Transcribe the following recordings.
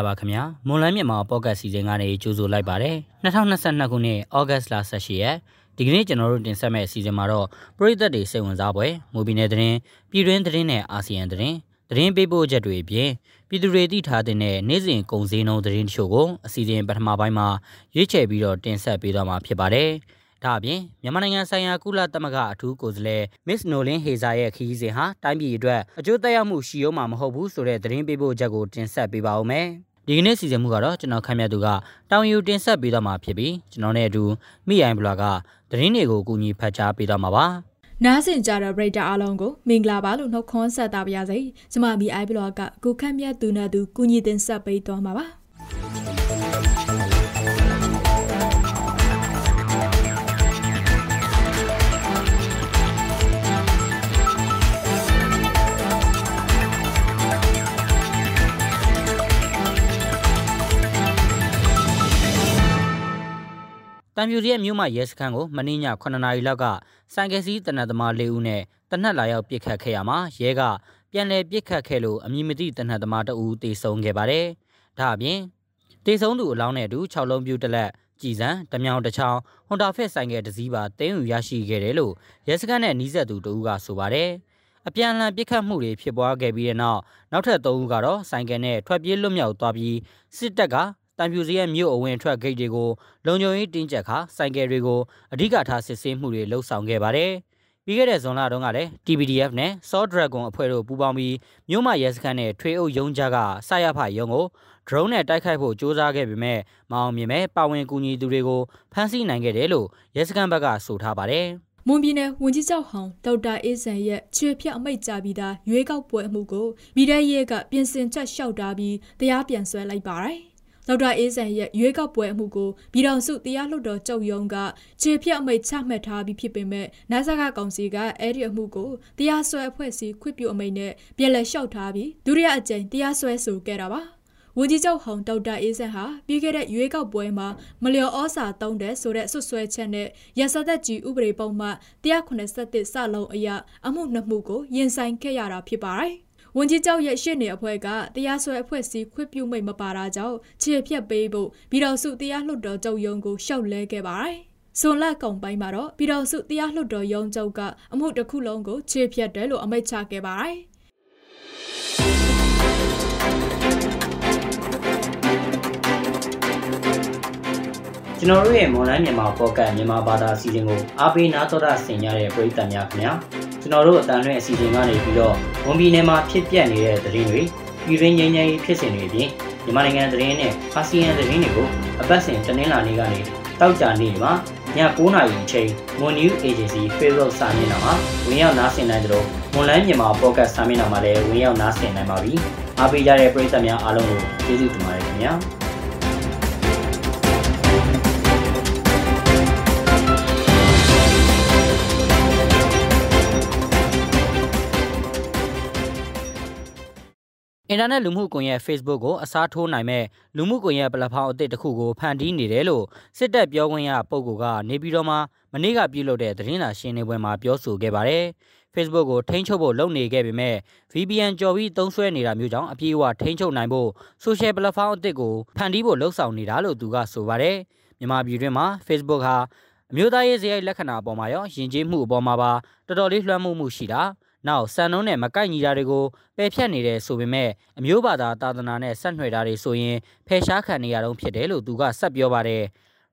မင်္ဂလာပါခင်ဗျာမွန်လန်းမြန်မာပေါ့ကတ်စီစဉ်ကနေကြိုဆိုလိုက်ပါတယ်2022ခုနှစ်ဩဂတ်စ်လ18ရက်ဒီကနေ့ကျွန်တော်တို့တင်ဆက်မယ့်အစီအစဉ်မှာတော့ပရိသတ်တွေစိတ်ဝင်စားပွဲမူဘီနယ်သတင်းပြည်တွင်းသတင်းနဲ့အာဆီယံသတင်းသတင်းပေးပို့ချက်တွေအပြင်ပြည်သူတွေသိထားတဲ့နေ့စဉ်ကုန်စည်နှုန်းသတင်းတချို့ကိုအစီအစဉ်ပထမပိုင်းမှာရွေးချယ်ပြီးတော့တင်ဆက်ပေးသွားမှာဖြစ်ပါတယ်ဒါအပြင်မြန်မာနိုင်ငံဆိုင်ရာကုလသမဂ္ဂအထူးကိုယ်စားလှယ် Miss Nolin Heza ရဲ့ခရီးစဉ်ဟာတိုင်းပြည်အတွက်အကျိုးသက်ရောက်မှုရှိအောင်မှာမဟုတ်ဘူးဆိုတဲ့သတင်းပေးပို့ချက်ကိုတင်ဆက်ပေးပါဦးမယ်။ ဒီကနေ့စီစဉ်မှုကတော့ကျွန်တော်ခန့်မှန်းသူကတောင်ယူတင်ဆက်ပေးတော့မှာဖြစ်ပြီးကျွန်တော်နဲ့အတူမိအိုင်ဘလော့ကသတင်းတွေကိုကူညီဖတ်ကြားပေးတော့မှာပါ။နားဆင်ကြတဲ့ပရိသတ်အားလုံးကိုမင်္ဂလာပါလို့နှုတ်ခွန်းဆက်တာပါရစေ။ကျွန်မမိအိုင်ဘလော့ကကိုခန့်မြတ်သူနဲ့သူကူညီတင်ဆက်ပေးသွားမှာပါ။ ပြူရဲ့မြို့မရဲစခန်းကိုမင်းည9နာရီလောက်ကဆိုင်ကယ်စီးတနတ်သမား၄ဦးနဲ့တနတ်လာရောက်ပစ်ခတ်ခဲ့ရမှာရဲကပြန်လည်ပစ်ခတ်ခဲ့လို့အမည်မသိတနတ်သမားတဦးတေဆုံးခဲ့ပါတယ်။ဒါအပြင်တေဆုံးသူအလောင်းနဲ့အတူ6လုံးပြူတလက်ကြည်စံတမြောင်တစ်ချောင်းဟွန်တာဖက်ဆိုင်ကယ်တစ်စီးပါတင်းယူရရှိခဲ့တယ်လို့ရဲစခန်းနဲ့နီးစပ်သူတဦးကဆိုပါတယ်။အပြန်အလှန်ပစ်ခတ်မှုတွေဖြစ်ပွားခဲ့ပြီးတဲ့နောက်နောက်ထပ်၃ဦးကတော့ဆိုင်ကယ်နဲ့ထွက်ပြေးလွတ်မြောက်သွားပြီးစစ်တပ်က တံပြူစီရဲ့မြို့အဝင်ထွက်ဂိတ်တွေကိုလုံခြုံရေးတင်းကျပ်ခါဆိုင်ကယ်တွေကိုအဓိကထားစစ်ဆေးမှုတွေလှုပ်ဆောင်ခဲ့ပါတယ်။ပြီးခဲ့တဲ့ဇွန်လတုန်းကလည်း TBDF နဲ့ Saw Dragon အဖွဲ့တို့ပူးပေါင်းပြီးမြို့မရဲစခန်းနဲ့ထွေအုပ်ရုံးကြားကဆရဖရုံးကို drone နဲ့တိုက်ခိုက်ဖို့စ조사ခဲ့ပေမဲ့မအောင်မြင်မဲ့ပါဝင်ကူညီသူတွေကိုဖမ်းဆီးနိုင်ခဲ့တယ်လို့ရဲစခန်းဘက်ကဆိုထားပါတယ်။မွန်ပြည်နယ်ဝန်ကြီးချုပ်ဟောင်းဒေါက်တာအေးဆန်ရဲ့ခြေဖြတ်အမိတ်ကြပြီးသားရွေးကောက်ပွဲအမှုကိုပြည်ထရေးကပြင်ဆင်ချက်လျှောက်ထားပြီးတရားပြန်ဆွဲလိုက်ပါတယ် ဒေါက်တာအေးဆန်ရဲ့ရွေးကောက်ပွဲအမှုကိုပြည်တော်စုတရားလွှတ်တော်ချုပ်ရုံးကခြေဖြတ်အမိတ်ချမှတ်ထားပြီးဖြစ်ပေမဲ့နာဆာကကောင်စီကအဲ့ဒီအမှုကိုတရားစွဲအဖွဲ့စည်းခွင့်ပြုအမိန့်နဲ့ပြည်လဲလျှောက်ထားပြီးဒုတိယအကြိမ်တရားစွဲဆိုခဲ့တာပါဝန်ကြီးချုပ်ဟောင်းဒေါက်တာအေးဆန်ဟာပြီးခဲ့တဲ့ရွေးကောက်ပွဲမှာမလျော်ဩစာတုံးတဲ့ဆိုတဲ့ဆွဆွဲချက်နဲ့ရစသက်ကြီးဥပဒေပုံမှ181စလုံးအရအမှုနှစ်မှုကိုရင်ဆိုင်ခဲ့ရတာဖြစ်ပါတယ်။ ဝန်ကြီးချုပ်ရဲ့ရှေ့နေအဖွဲ့ကတရားစွဲအဖွဲ့စည်းခွင့်ပြုမိတ်မပါတာကြောင့်ခြေဖြတ်ပေးဖို့ပြည်တော်စုတရားလွှတ်တော်ချုပ်ရုံးကိုရှောက်လဲခဲ့ပါတယ်။စွန်လက်ကုံပိုင်းမှာတော့ပြည်တော်စုတရားလွှတ်တော်ရုံးချုပ်ကအမှုတစ်ခုလုံးကိုခြေဖြတ်တယ်လို့အမိန့်ချခဲ့ပါတယ်။ကျွန်တော်တို့ရဲ့မွန်လိုင်းမြန်မာပေါ့ကတ်မြန်မာဘာသာအစီအစဉ်ကိုအားပေးနားတော်တာဆင်ကြတဲ့ပရိသတ်များခင်ဗျာ ကျွန်တော်တို့အတန်လွဲ့အစီအစဉ်ကနေပြီးတော့ဝန်ပြည်နယ်မှာဖြစ်ပျက်နေတဲ့သတင်းတွေပြည်တွင်းငြိမ်းချမ်းရေးဖြစ်စဉ်တွေအပြင်မြန်မာနိုင်ငံသတင်းနဲ့အာဆီယံသတင်းတွေကိုအပတ်စဉ်တင်လာနေကနေတောက်ကြနေမှာည9:00နာရီအချိန် Moon News Agency Facebook စာမျက်နှာမှာဝင်ရောက်နားဆင်နိုင်ကြလို့ Online မြန်မာ Podcast စာမျက်နှာမှာလည်းဝင်ရောက်နားဆင်နိုင်ပါပြီ။အားပေးကြတဲ့ပရိသတ်များအားလုံးကိုကျေးဇူးတင်ပါတယ်ခင်ဗျာ။ အင်တာနက်လူမှုကွန်ရက် Facebook ကိုအစားထိုးနိုင်မဲ့လူမှုကွန်ရက်ပလက်ဖောင်းအသစ်တစ်ခုကိုဖန်တီးနေတယ်လို့စစ်တပ်ပြောခွင့်ရပုဂ္ဂိုလ်ကနေပြည်တော်မှာမနေ့ကပြုလုပ်တဲ့သတင်းစာရှင်းလင်းပွဲမှာပြောဆိုခဲ့ပါတယ်။ Facebook ကိုထိန်းချုပ်ဖို့လုပ်နေခဲ့ပေမဲ့ VPN ကြော်ပြီးသုံးစွဲနေတာမျိုးကြောင့်အပြေအဝထိန်းချုပ်နိုင်ဖို့ social platform အသစ်ကိုဖန်တီးဖို့လှုံ့ဆော်နေတာလို့သူကဆိုပါတယ်။မြန်မာပြည်တွင်းမှာ Facebook ဟာအမျိုးသားရေးစရိုက်လက္ခဏာအပေါ်မှာရောယဉ်ကျေးမှုအပေါ်မှာပါတော်တော်လေးလွှမ်းမိုးမှုရှိတာ။ နောက်စံနှုန်းနဲ့မကိုက်ညီတာတွေကိုပယ်ဖြတ်နေတယ်ဆိုပေမဲ့အမျိုးဘာသာသာသနာနဲ့ဆက်နွယ်တာတွေဆိုရင်ဖယ်ရှားခံနေရတော့ဖြစ်တယ်လို့သူကဆက်ပြောပါတယ်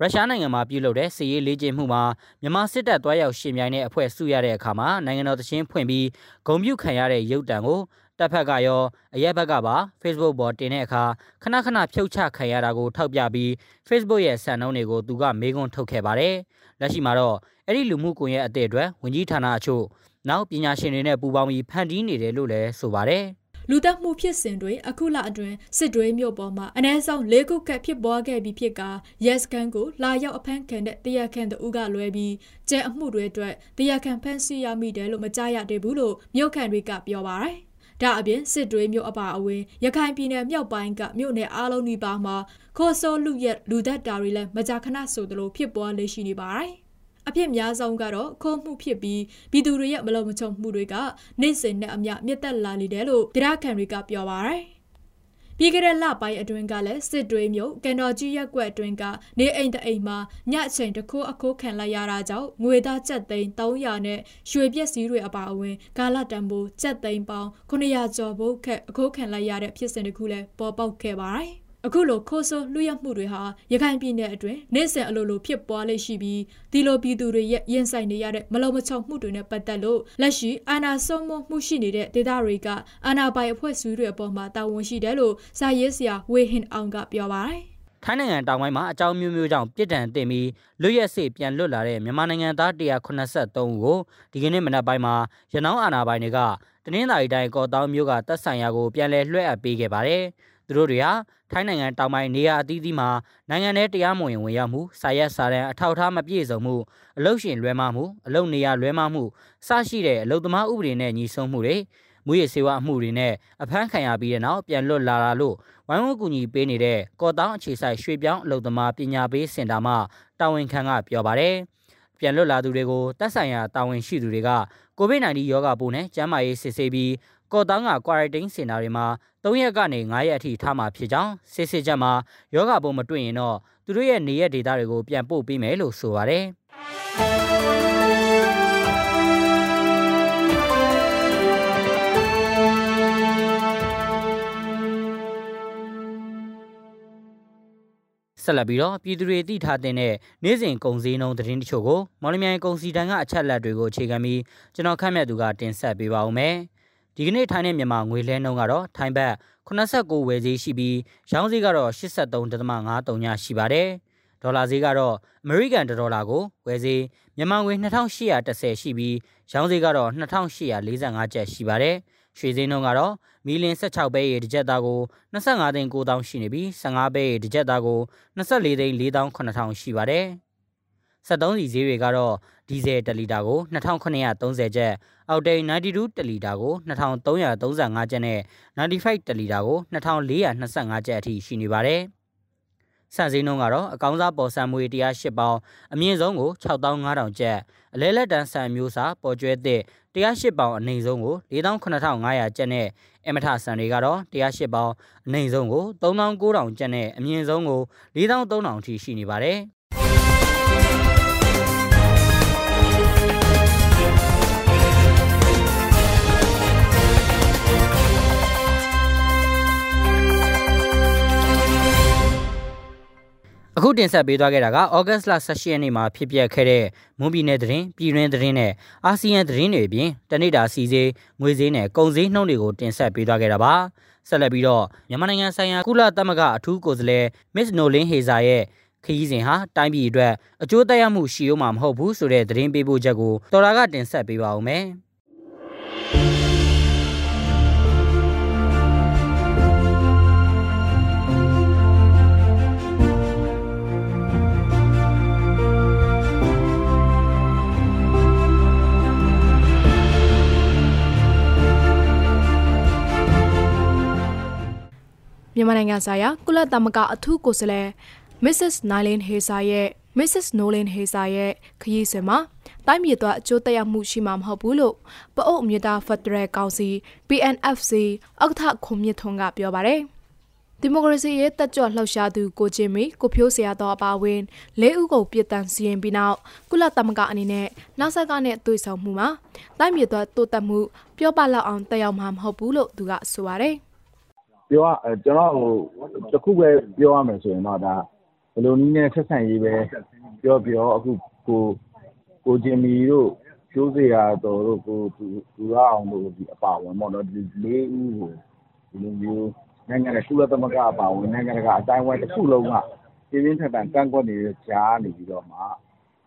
ရုရှားနိုင်ငံမှာပြုလုပ်တဲ့စစ်ရေးလေ့ကျင့်မှုမှာမြန်မာစစ်တပ်တွားရောက်ရှင်မြိုင်တဲ့အဖွဲ့စုရတဲ့အခါမှာနိုင်ငံတော်တချင်းဖွင့်ပြီးဂုံပြုခံရတဲ့ရုပ်တံကိုတပ်ဖက်ကရောအရက်ဘက်ကပါ Facebook ပေါ်တင်တဲ့အခါခဏခဏဖြုတ်ချခံရတာကိုထောက်ပြပြီး Facebook ရဲ့စံနှုန်းတွေကိုသူကမေးခွန်းထုတ်ခဲ့ပါတယ်။လက်ရှိမှာတော့အဲ့ဒီလူမှုကွန်ရက်အသစ်အတွက်ဝန်ကြီးဌာနအချို့ နောက်ပညာရှင်တွေနဲ့ပူးပေါင်းပြီးဖန်တီးနေတယ်လို့လည်းဆိုပါတယ်လူသက်မှုဖြစ်စဉ်တွေအခုလအတွင်းစစ်တွေမြို့ပေါ်မှာအ ਨੇ ဆုံး၄ခုကဖြစ်ပွားခဲ့ပြီးဖြစ်က yes ကန်ကိုလာရောက်အဖမ်းခံတဲ့တရားခံတူကလွဲပြီးကျဲအမှုတွေအတွက်တရားခံဖမ်းဆီးရမိတယ်လို့မကြားရသေးဘူးလို့မြို့ခံတွေကပြောပါတယ်။ဒါအပြင်စစ်တွေမြို့အပါအဝင်ရခိုင်ပြည်နယ်မြောက်ပိုင်းကမြို့နယ်အားလုံးဒီပါမှာခေါ်ဆိုလူရက်လူသက်တာတွေလည်းမကြာခဏဆိုသလိုဖြစ်ပွားလေရှိနေပါတယ်။ အဖြစ်များဆုံးကတော့ခိုးမှုဖြစ်ပြီးပြည်သူတွေရဲ့မလုံမချုံမှုတွေကနေ့စဉ်နဲ့အမျှမြင့်တက်လာနေတယ်လို့ဒေသခံတွေကပြောပါရယ်ပြီးခဲ့တဲ့လပိုင်းအတွင်းကလည်းစစ်တွေမျိုးကန်တော်ကြီးရက်ကွက်အတွင်းကနေအိမ်တအိမ်မှာညအချိန်တစ်ခိုးအခိုးခံလိုက်ရတာကြောင့်ငွေသားကျပ်သိန်း300နဲ့ရွှေပြက်စည်းတွေအပါအဝင်ကာလတန်ဖိုးကျပ်သိန်းပေါင်း900ကျော်ဖို့ခက်အခိုးခံလိုက်ရတဲ့ဖြစ်စဉ်တစ်ခုလည်းပေါ်ပေါက်ခဲ့ပါတယ် အခုလိုခိုးဆိုးလူရမှုတွေဟာရခိုင်ပြည်နယ်အတွင်းနေ့စဉ်အလိုလိုဖြစ်ပွားလေရှိပြီးဒီလိုပြည်သူတွေရဲ့ရင်ဆိုင်နေရတဲ့မလုံမချုံမှုတွေနဲ့ပတ်သက်လို့လက်ရှိအာဏာဆုံးမမှုရှိနေတဲ့ဒေသတွေကအာဏာပိုင်အဖွဲ့အစည်းတွေအပေါ်မှာတာဝန်ရှိတယ်လို့စာရေးဆရာဝေဟင်အောင်ကပြောပါတယ်ထိုင်းနိုင်ငံတောင်ပိုင်းမှာအကြောင်းမျိုးမျိုးကြောင့်ပြစ်ဒဏ်တင်ပြီးလွတ်ရက်စေ့ပြန်လွတ်လာတဲ့မြန်မာနိုင်ငံသား183ဦးကိုဒီကနေ့မနက်ပိုင်းမှာရနောင်းအာဏာပိုင်တွေကတနင်္သာရီတိုင်းကော့တောင်းမြို့ကတပ်ဆိုင်ရာကိုပြန်လည်လွှဲအပ်ပေးခဲ့ပါတယ်။ သူတို့တွေဟာထိုင်းနိုင်ငံတောင်ပိုင်းနေရာအသီးသီးမှာနိုင်ငံထဲတရားမဝင်ဝင်ရောက်မှုစာရက်စာတမ်းအထောက်အထားမပြည့်စုံမှုအလုရှင်လွဲမှားမှုအလုနေရလွဲမှားမှုစရှိတဲ့အလုသမားဥပဒေနဲ့ညီဆုံးမှုတွေမူရစေဝအမှုတွေနဲ့အဖမ်းခံရပြီးတဲ့နောက်ပြန်လွတ်လာတာလို့ဝိုင်းဝန်းကူညီပေးနေတဲ့ကော်တောင်းအခြေဆိုင်ရွှေပြောင်းအလုသမားပညာပေးစင်တာမှတာဝန်ခံကပြောပါတယ်ပြန်လွတ်လာသူတွေကိုတပ်ဆိုင်ရာတာဝန်ရှိသူတွေကကိုဗစ် -19 ရောဂါပိုးနဲ့ကျန်းမာရေးစစ်ဆေးပြီး ကော့တောင်းက quarantine စင်တာတွေမှာ3ရက်ကနေ9ရက်အထိထားမှာဖြစ်ကြောင်းစစ်စစ်ချက်မှာယောဂပုံမတွေ့ရင်တော့သူတို့ရဲ့နေရက်ဒေတာတွေကိုပြန်ပို့ပေးမယ်လို့ဆိုပါတယ်ဆက်လက်ပြီးတော့ပြည်သူတွေသိထားတဲ့နေ့စဉ်ကုန်စည်နှုန်းသတင်းတချို့ကိုမော်လမြိုင်ကုန်စည်တန်းကအချက်လက်တွေကိုအခြေခံပြီးကျွန်တော်ခန့်မှတ်သူကတင်ဆက်ပေးပါဦးမယ်။ ဒီကနေ့ထိုင်းနဲ့မြန်မာငွေလဲနှုန်းကတော့ထိုင်းဘတ်89ဝယ်ဈေးရှိပြီးရောင်းဈေးကတော့83.53ညရှိပါတယ်။ဒေါ်လာဈေးကတော့အမေရိကန်ဒေါ်လာကိုဝယ်ဈေးမြန်မာငွေ2810ရှိပြီးရောင်းဈေးကတော့2845ကျပ်ရှိပါတယ်။ရွှေဈေးနှုန်းကတော့မီလင်16ပဲရေတစ်ကြက်သားကို25သိန်း9000ရှိနေပြီး15ပဲရေတစ်ကြက်သားကို24သိန်း4000ရှိပါတယ်။73စီဈေးတွေကတော့ ဒီဇယ်1လီတာကို2930ကျပ်အောက်တိန်92တလီတာကို2335ကျပ်နဲ့95တလီတာကို2425ကျပ်အထိရှိနေပါတယ်။ဆန်စည်းနှုန်းကတော့အကောင်းစားပေါ်ဆန်မွေ108ပေါင်အမြင့်ဆုံးကို6500ကျပ်အလဲလက်တန်းဆန်မျိုးစာပေါ်ကျွဲသစ်108ပေါင်အနိမ့်ဆုံးကို48500ကျပ်နဲ့အမထဆန်တွေကတော့108ပေါင်အနိမ့်ဆုံးကို3900ကျပ်နဲ့အမြင့်ဆုံးကို4300အထိရှိနေပါတယ်။ အခုတင်ဆက်ပေးသွားခဲ့တာကဩဂတ်စ်လ18ရက်နေ့မှာဖြစ်ပျက်ခဲ့တဲ့မွန်ပြည်နယ်သတင်းပြည်တွင်းသတင်းနဲ့အာဆီယံသတင်းတွေအပြင်တနိတာစီစေးငွေစေးနဲ့ကုန်စည်နှုန်းတွေကိုတင်ဆက်ပေးသွားခဲ့တာပါဆက်လက်ပြီးတော့မြန်မာနိုင်ငံဆိုင်ရာကုလသမဂ္ဂအထူးကိုယ်စားလှယ်မစ်နိုလင်းဟေဇာရဲ့ခရီးစဉ်ဟာတိုင်းပြည်အတွက်အကျိုးသက်ရောက်မှုရှိဦးမှာမဟုတ်ဘူးဆိုတဲ့သတင်းပေးပို့ချက်ကိုတော်တာကတင်ဆက်ပေးပါဦးမယ်။ မြန်မာနိုင်ငံဆိုင်ရာကုလသမဂ္ဂအထူးကိုယ်စားလှယ် Mrs. Nylin Hazer ရဲ့ Mrs. Nolan Hazer ရဲ့ခရီးစဉ်မှာတိုင်းပြည်သွားအကျိုးသက်ရောက်မှုရှိမှာမဟုတ်ဘူးလို့ပအုပ်အမြင့်သားဖက်ဒရယ်ကောင်စီ PNFC ဥက္ကဋ္ဌခွန်မြင့်ထွန်းကပြောပါတယ်။ဒီမိုကရေစီရေးတက်ကြွလှုပ်ရှားသူကိုချင်းမီကိုဖြိုးစရာတော်အပါဝင်လေးဦးကိုပြည်တန်စီရင်ပြီးနောက်ကုလသမဂ္ဂအနေနဲ့နောက်ဆက်ကနဲ့တွေ့ဆုံမှုမှာတိုင်းပြည်သွားတိုးတက်မှုပြောပလောက်အောင်တက်ရောက်မှာမဟုတ်ဘူးလို့သူကဆိုပါတယ်။ ပြောရကျွန်တော်ဟိုတခုပဲပြောရမယ်ဆိုရင်တော့ဒါဘယ်လိုနည်းနဲ့ဆက်ဆံရေးပဲပြောပြောအခုကိုကိုဂျင်မီတို့ကျိုးစရာတော်တို့ကိုသူရအောင်တို့ဒီအပါဝင်ပေါ့နော်ဒီလေးဦးကိုဒီလိုမျိုးနိုင်ငံရဲ့ကုလသမဂ္ဂအပါဝင်နိုင်ငံတကာအတိုင်းအဝိုင်းတစ်ခုလုံးကပြင်းပြင်းထန်ထန်ကန့်ကွက်နေတဲ့ကြားနေပြီးတော့မှ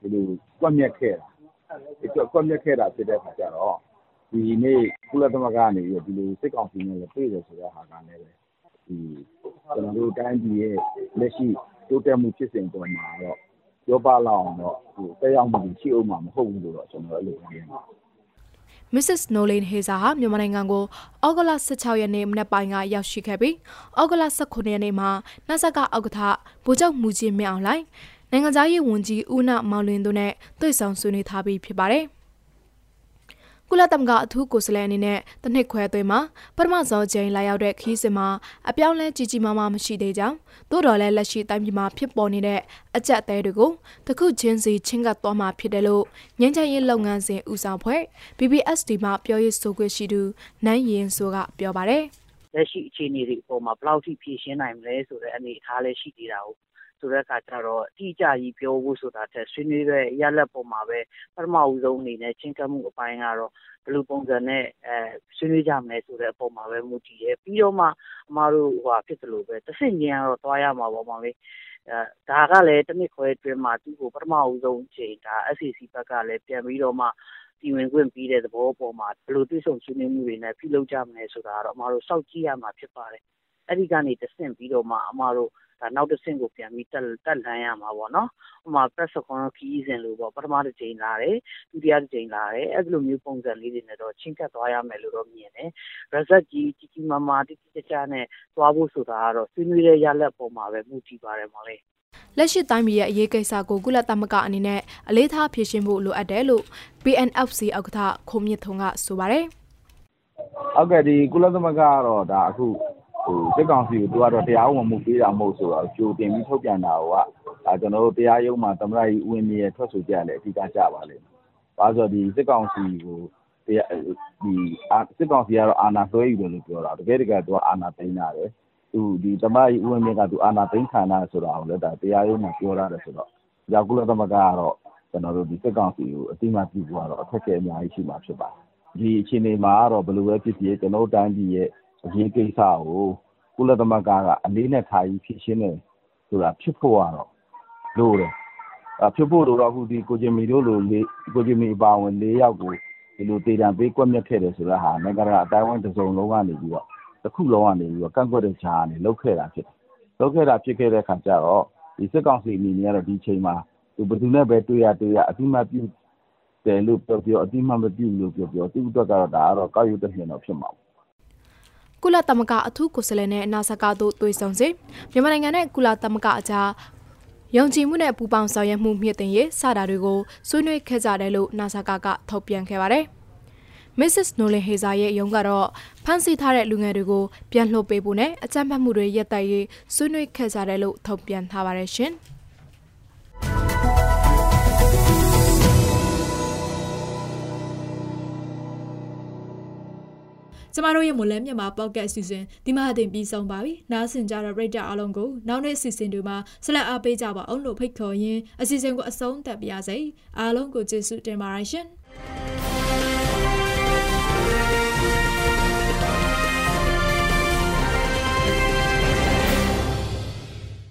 ဒီလိုကွက်မြက်ခဲ့တာဒီကွက်မြက်ခဲ့တာဖြစ်တဲ့အခါကျတော့ ဒီနေ့ ကုလသမဂ္ဂကနေပြီးတော့ ဒီလို စစ်ကောင်စီနဲ့လည်းတွေ့တယ်ဆိုတဲ့ဟာကလည်းပဲဒီကျွန်တော်တို့ တိုင်းပြည်ရဲ့ လက်ရှိ တိုးတက်မှုဖြစ်စဉ်ပေါ်မှာတော့ ပြောပလောက်အောင်တော့ဟိုတက်ရောက်မှုရှိအောင်မှာ မဟုတ်ဘူးလို့တော့ ကျွန်တော် အဲ့လိုမြင်ပါတယ် Mrs. Nolan Hazer ဟာ မြန်မာနိုင်ငံကို ဩဂုတ်လ16ရက်နေ့ မနက်ပိုင်းက ရောက်ရှိခဲ့ပြီး ဩဂုတ်လ19ရက်နေ့မှာနှဆက်ကဥက္ကဋ္ဌ ဗိုလ်ချုပ်မူကြီးမြင့်အောင်လိုင်းနိုင်ငံသားရေးဝန်ကြီး ဦးနာမောင်လွင်တို့နဲ့ တွေ့ဆုံဆွေးနွေးထားပြီး ဖြစ်ပါတယ်။ ကုလသမဂ္ဂအထူးကိုယ်စားလှယ်အနေနဲ့တနစ်ခွဲသွင်းမှာပထမဆုံးချိန်လာရောက်တဲ့ခီးစင်မှာအပြောင်းလဲကြီးကြီးမားမားမရှိသေးကြောင်းသို့တော်လည်းလက်ရှိတိုင်းပြည်မှာဖြစ်ပေါ်နေတဲ့အကြက်အသေးတွေကိုတခုချင်းစီချင်းကပ်သွားမှာဖြစ်တယ်လို့ငញ្ញချင်းရေးလုပ်ငန်းစဉ်ဦးဆောင်ဖွဲ့ BBSD မှပြောရေးဆိုခွင့်ရှိသူနန်းရင်ဆိုကပြောပါတယ်လက်ရှိအခြေအနေတွေအပေါ်မှာဘယ်လောက်ထိဖြည့်ရှင်းနိုင်မလဲဆိုတဲ့အနေအထားလေးရှိသေးတာကို ဆိုတဲ့အခါကျတော့အတိအကျကြီးပြောဖို့ဆိုတာထက်ဆွေးနွေးတဲ့ရလဒ်ပေါ်မှာပဲပထမဦးဆုံးအနေနဲ့ချဉ်းကပ်မှုအပိုင်းကတော့ဘယ်လိုပုံစံနဲ့အဲဆွေးနွေးကြမလဲဆိုတဲ့အပေါ်မှာပဲမူတည်တယ်ပြီးတော့မှအမားတို့ဟိုဖြစ်သလိုပဲတစ်ဆင့်ချင်းကတော့သွားရမှာပေါ့မောင်လေးအဲဒါကလည်းတနစ်ခွဲအတွင်းမှာသူ့ကိုပထမဦးဆုံးချိန်ဒါ SCC ဘက်ကလည်းပြန်ပြီးတော့မှပြည်ဝင်ခွင့်ပြီးတဲ့သဘောပေါ်မှာဘယ်လိုတွေ့ဆုံဆွေးနွေးမှုတွေနဲ့ပြုလုပ်ကြမလဲဆိုတာကတော့အမားတို့စောင့်ကြည့်ရမှာဖြစ်ပါတယ်အဲ့ဒီကနေတဆင့်ပြီးတော့မှအမားတို့ဒါ နောက်တစ်ဆင့်ကိုပြန်ပြီးတက်တက်လှမ်းရမှာပေါ့နော်ဥပမာ press second ခီးစဉ်လို့ပေါ့ပထမတစ်ချိန်လာတယ်ဒုတိယတစ်ချိန်လာတယ်အဲ့လိုမျိုးပုံစံလေးတွေနဲ့တော့ချင်းကပ်သွားရမယ်လို့တော့မြင်တယ် result ကြီးကြီးကြီးမားမားတိတိကျကျနဲ့သွားဖို့ဆိုတာကတော့ဆွေးနွေးတဲ့ရလဒ်ပေါ်မှာပဲမူတည်ပါတယ်မော်လေးလက်ရှိတိုင်းပြည်ရဲ့အရေးကိစ္စကိုကုလသမဂ္ဂအနေနဲ့အလေးထားဖြေရှင်းဖို့လိုအပ်တယ်လို့ BNFC ဥက္ကဋ္ဌခုံမြင့်ထုံကဆိုပါတယ်။ဟုတ်ကဲ့ဒီကုလသမဂ္ဂကတော့ဒါအခု ဟိုစစ်ကောင်စီကိုသူကတော့တရားဝင်မှုပေးတာမဟုတ်ဆိုတော့ကြိုတင်ပြီးထုတ်ပြန်တာကဒါကျွန်တော်တို့တရားရုံးမှာသမရကြီးဦးဝင်းမြင့်ရဲ့ထွက်ဆိုချက်လည်းအဓိကကျပါလိမ့်မယ်။ဘာလို့ဆိုဒီစစ်ကောင်စီကိုတရားဒီစစ်ကောင်စီကတော့အာဏာသွဲယူတယ်လို့ပြောတာတကယ်တကယ်သူကအာဏာသိမ်းတာတယ်။သူဒီသမရကြီးဦးဝင်းမြင့်ကသူအာဏာသိမ်းခံတာဆိုတာကိုလည်းဒါတရားရုံးမှာပြောရတယ်ဆိုတော့ကြောက်ကုလသမဂ္ဂကတော့ကျွန်တော်တို့ဒီစစ်ကောင်စီကိုအတိမတ်ပြုဖို့ကတော့အခက်အခဲအများကြီးရှိမှာဖြစ်ပါတယ်။ဒီအခြေအနေမှာကတော့ဘယ်လိုပဲဖြစ်ဖြစ်ကျွန်တော်တို့တိုင်းပြည်ရဲ့ အရေးကိစ္စကို ကုလသမဂ္ဂက အလေးနဲ့ထားပြီး ဖြေရှင်းတယ်ဆိုတာ ဖြစ်ဖို့ကတော့လိုတယ်။ဖြစ်ဖို့လိုတော့အခုဒီကိုဂျင်မီတို့လိုကိုဂျင်မီအပါအဝင် ၄ ယောက်ကို ဒီလို သေဒဏ်ပေး ကွက်မျက်ခဲ့တယ်ဆိုတဲ့ဟာ နိုင်ငံတကာ အသိုင်းအဝိုင်း တစုံလုံးကနေပြီးတော့ တခုလုံးကနေပြီးတော့ ကန့်ကွက်တဲ့ကြားကနေ လုပ်ခဲ့တာဖြစ်တယ်။လုပ်ခဲ့တာ ဖြစ်ခဲ့တဲ့အခါကျတော့ဒီစစ်ကောင်စီအနေနဲ့ကတော့ ဒီအချိန်မှာ ဘယ်သူနဲ့ပဲ တွေ့ရတွေ့ရအတိအမှတ်ပြုတယ်လို့ပြောပြောအတိအမှတ် မပြုဘူးလို့ပြောပြော သူ့အတွက်ကတော့ ဒါကတော့ ကောက်ယူတဲ့မြင်တော့ ဖြစ်မှာပေါ့ ကုလသမဂ္ဂအထူးကိုယ်စားလှယ်နဲ့နာဆာကတို့တွေ့ဆုံစဉ်မြန်မာနိုင်ငံနဲ့ကုလသမဂ္ဂအကြားယုံကြည်မှုနဲ့ပူးပေါင်းဆောင်ရွက်မှုမြင့်တင်ရေးစတာတွေကိုဆွေးနွေးခဲ့ကြတယ်လို့နာဆာကကထုတ်ပြန်ခဲ့ပါတယ်။ Mrs. Nolan Hazer ရဲ့ရုံးကတော့ဖမ်းဆီးထားတဲ့လူငယ်တွေကိုပြန်လှုပ်ပေးဖို့နဲ့အကြမ်းဖက်မှုတွေရပ်တန့်ရေးဆွေးနွေးခဲ့ကြတယ်လို့ထုတ်ပြန်ထားပါတယ်ရှင်။ ကျမတို့ရဲ့မွန်လဲမြန်မာပေါ့ကတ်အစီအစဉ်ဒီမှာတင်ပြီးဆုံးပါပြီ။နားဆင်ကြတဲ့ပရိသတ်အားလုံးကိုနောက်နေ့အစီအစဉ်တွေမှာဆက်လက်အားပေးကြပါအောင်လို့ဖိတ်ခေါ်ရင်းအစီအစဉ်ကိုအဆုံးသတ်ပါရစေ။အားလုံးကိုကျေးဇူးတင်ပါတယ်ရှင်။